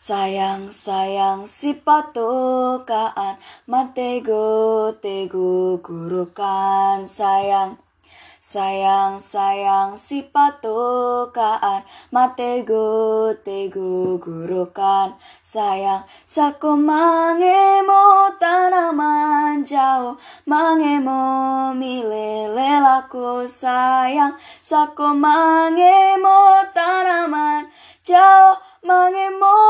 Sayang, sayang si patokaan Matego, tego, gurukan Sayang, sayang, sayang si patokaan Matego, tego, gurukan Sayang, sako mangemo tanaman jauh Mangemo mile lelaku sayang. Sako mangemo tanaman jauh Mangemo